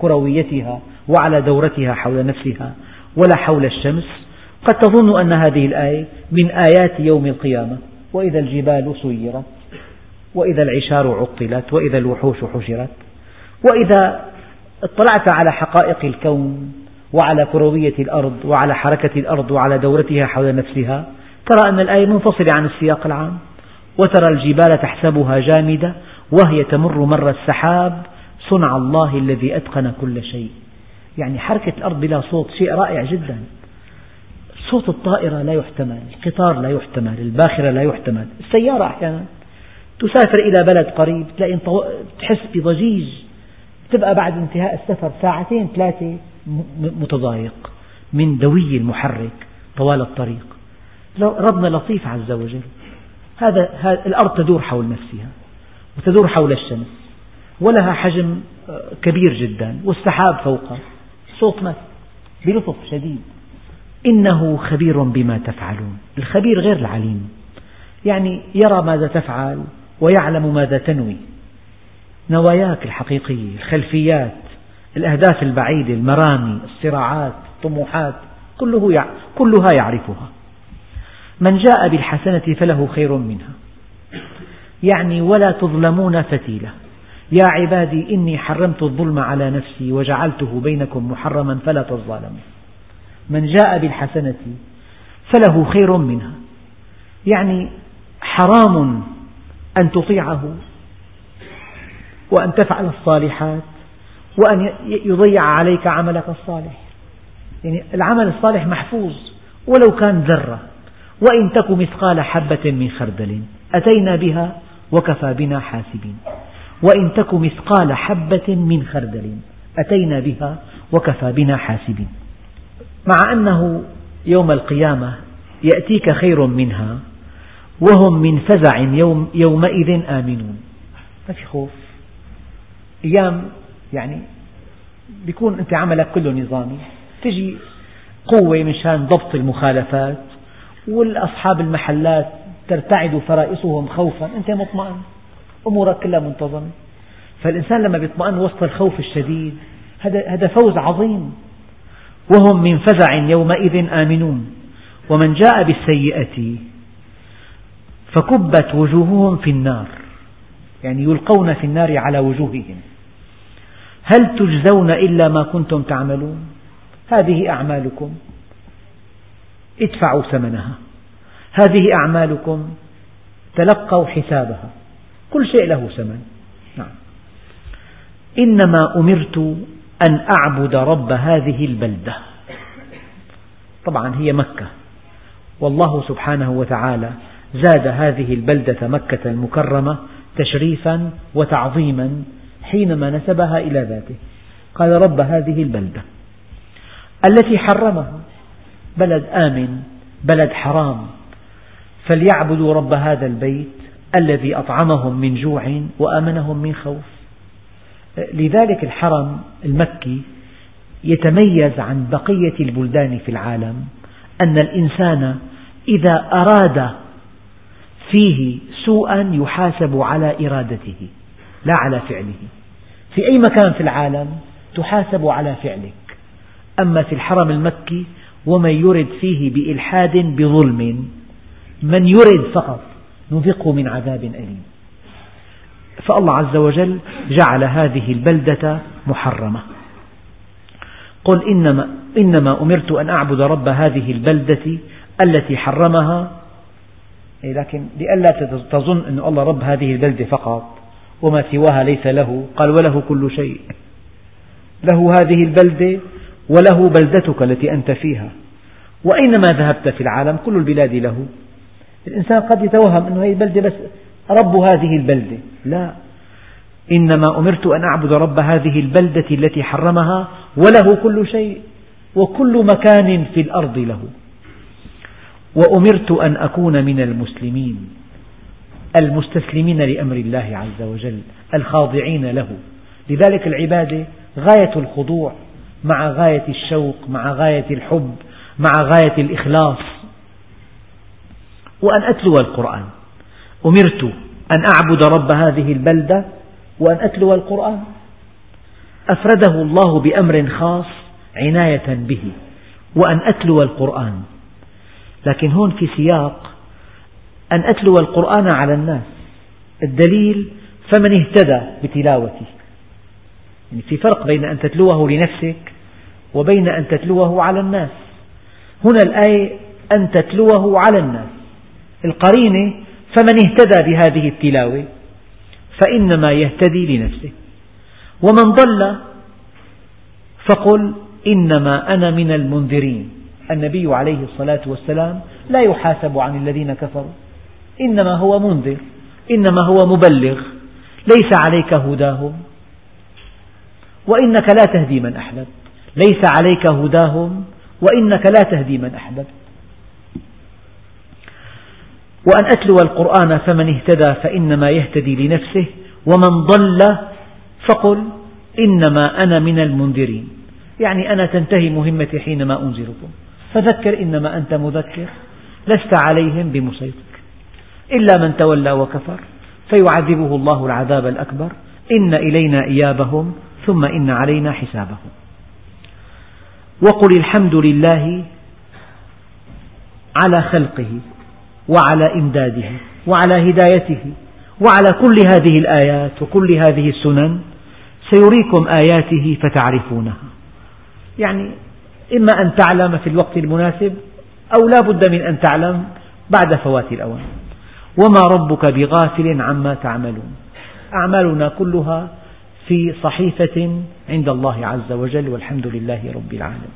كرويتها وعلى دورتها حول نفسها ولا حول الشمس قد تظن أن هذه الآية من آيات يوم القيامة. وإذا الجبال سيرت وإذا العشار عطلت وإذا الوحوش حشرت وإذا اطلعت على حقائق الكون وعلى كروية الأرض وعلى حركة الأرض وعلى دورتها حول نفسها ترى أن الآية منفصلة عن السياق العام. وترى الجبال تحسبها جامدة وهي تمر مر السحاب صنع الله الذي أتقن كل شيء. يعني حركة الأرض بلا صوت شيء رائع جدا. صوت الطائرة لا يحتمل القطار لا يحتمل الباخرة لا يحتمل السيارة أحيانا. تسافر إلى بلد قريب تلاقي تحس بضجيج. تبقى بعد انتهاء السفر ساعتين ثلاثة متضايق. من دوي المحرك طوال الطريق. ربنا لطيف عز وجل. هذا الأرض تدور حول نفسها وتدور حول الشمس ولها حجم آه، كبير جدا والسحاب فوقها. صوت مس بلطف شديد. إنه خبير بما تفعلون. الخبير غير العليم. يعني يرى ماذا تفعل ويعلم ماذا تنوي. نواياك الحقيقية الخلفيات الأهداف البعيدة المرامي الصراعات الطموحات كله كلها يعرفها. من جاء بالحسنة فله خير منها. يعني ولا تظلمون فتيلة يا عبادي إني حرمت الظلم على نفسي وجعلته بينكم محرما فلا تظالموا من جاء بالحسنة فله خير منها. يعني حرام أن تطيعه وأن تفعل الصالحات وأن يضيع عليك عملك الصالح. يعني العمل الصالح محفوظ ولو كان ذرة. وإن تك مثقال حبة من خردل أتينا بها وكفى بنا حاسبين. وإن تك مثقال حبة من خردل أتينا بها وكفى بنا حاسبين. مع أنه يوم القيامة يأتيك خير منها وهم من فزع يوم يومئذ آمنون. ما في خوف. أيام يعني بيكون أنت عملك كله نظامي. تجي قوة مشان ضبط المخالفات والأصحاب المحلات ترتعد فرائصهم خوفا. أنت مطمئن. أمورك كلها منتظمة. فالإنسان لما يطمئن وسط الخوف الشديد هذا فوز عظيم. وهم من فزع يومئذ آمنون. ومن جاء بالسيئة فكبت وجوههم في النار. يعني يلقون في النار على وجوههم. هل تجزون إلا ما كنتم تعملون؟ هذه أعمالكم. ادفعوا ثمنها. هذه أعمالكم. تلقوا حسابها. كل شيء له ثمن. نعم. إنما أمرت أن أعبد رب هذه البلدة. طبعا هي مكة. والله سبحانه وتعالى زاد هذه البلدة مكة المكرمة تشريفا وتعظيما حينما نسبها إلى ذاته. قال رب هذه البلدة التي حرمها بلد آمن بلد حرام فليعبدوا رب هذا البيت الذي أطعمهم من جوع وآمنهم من خوف. لذلك الحرم المكي يتميز عن بقية البلدان في العالم أن الإنسان إذا أراد فيه سوءا يحاسب على إرادته لا على فعله. في أي مكان في العالم تحاسب على فعلك. أما في الحرم المكي ومن يرد فيه بإلحاد بظلم من يرد فقط نذقه من عذاب أليم. فالله عز وجل جعل هذه البلدة محرمة. قل إنما, إنما أمرت أن أعبد رب هذه البلدة التي حرمها. إيه، لكن لئلا تظن أن الله رب هذه البلدة فقط وما سواها ليس له. قال وله كل شيء. له هذه البلدة وله بلدتك التي أنت فيها. وأينما ذهبت في العالم كل البلاد له. الإنسان قد يتوهم أن هذه البلدة بس رب هذه البلدة. لا. إنما أمرت أن أعبد رب هذه البلدة التي حرمها وله كل شيء وكل مكان في الأرض له. وأمرت أن أكون من المسلمين المستسلمين لأمر الله عز وجل الخاضعين له. لذلك العبادة غاية الخضوع مع غاية الشوق مع غاية الحب مع غاية الإخلاص. وأن أتلو القرآن. أمرت أن أعبد رب هذه البلدة وأن أتلو القرآن. أفرده الله بأمر خاص عناية به وأن أتلو القرآن. لكن هون في سياق أن أتلو القرآن على الناس. الدليل فمن اهتدى بتلاوته. يعني في فرق بين أن تتلوه لنفسك وبين أن تتلوه على الناس. هنا الآية أن تتلوه على الناس. القرينة فمن اهتدى بهذه التلاوة فإنما يهتدي لنفسه. ومن ضل فقل إنما أنا من المنذرين. النبي عليه الصلاة والسلام لا يحاسب عن الذين كفروا. إنما هو منذر إنما هو مبلغ. ليس عليك هداهم. وإنك لا تهدي من أحببت. ليس عليك هداهم. وإنك لا تهدي من أحببت. وأن أتلو القرآن فمن اهتدى فإنما يهتدي لنفسه ومن ضل فقل إنما أنا من المنذرين. يعني أنا تنتهي مهمتي حينما أنذركم. فذكر إنما أنت مذكر لست عليهم بمسيطر. إلا من تولى وكفر فيعذبه الله العذاب الأكبر. إن إلينا إيابهم ثم إن علينا حسابهم. وقل الحمد لله على خلقه. وعلى إمداده وعلى هدايته وعلى كل هذه الآيات وكل هذه السنن سيريكم آياته فتعرفونها. يعني إما أن تعلم في الوقت المناسب أو لا بد من أن تعلم بعد فوات الأوان. وما ربك بغافل عما تعملون. أعمالنا كلها في صحيفة عند الله عز وجل والحمد لله رب العالمين.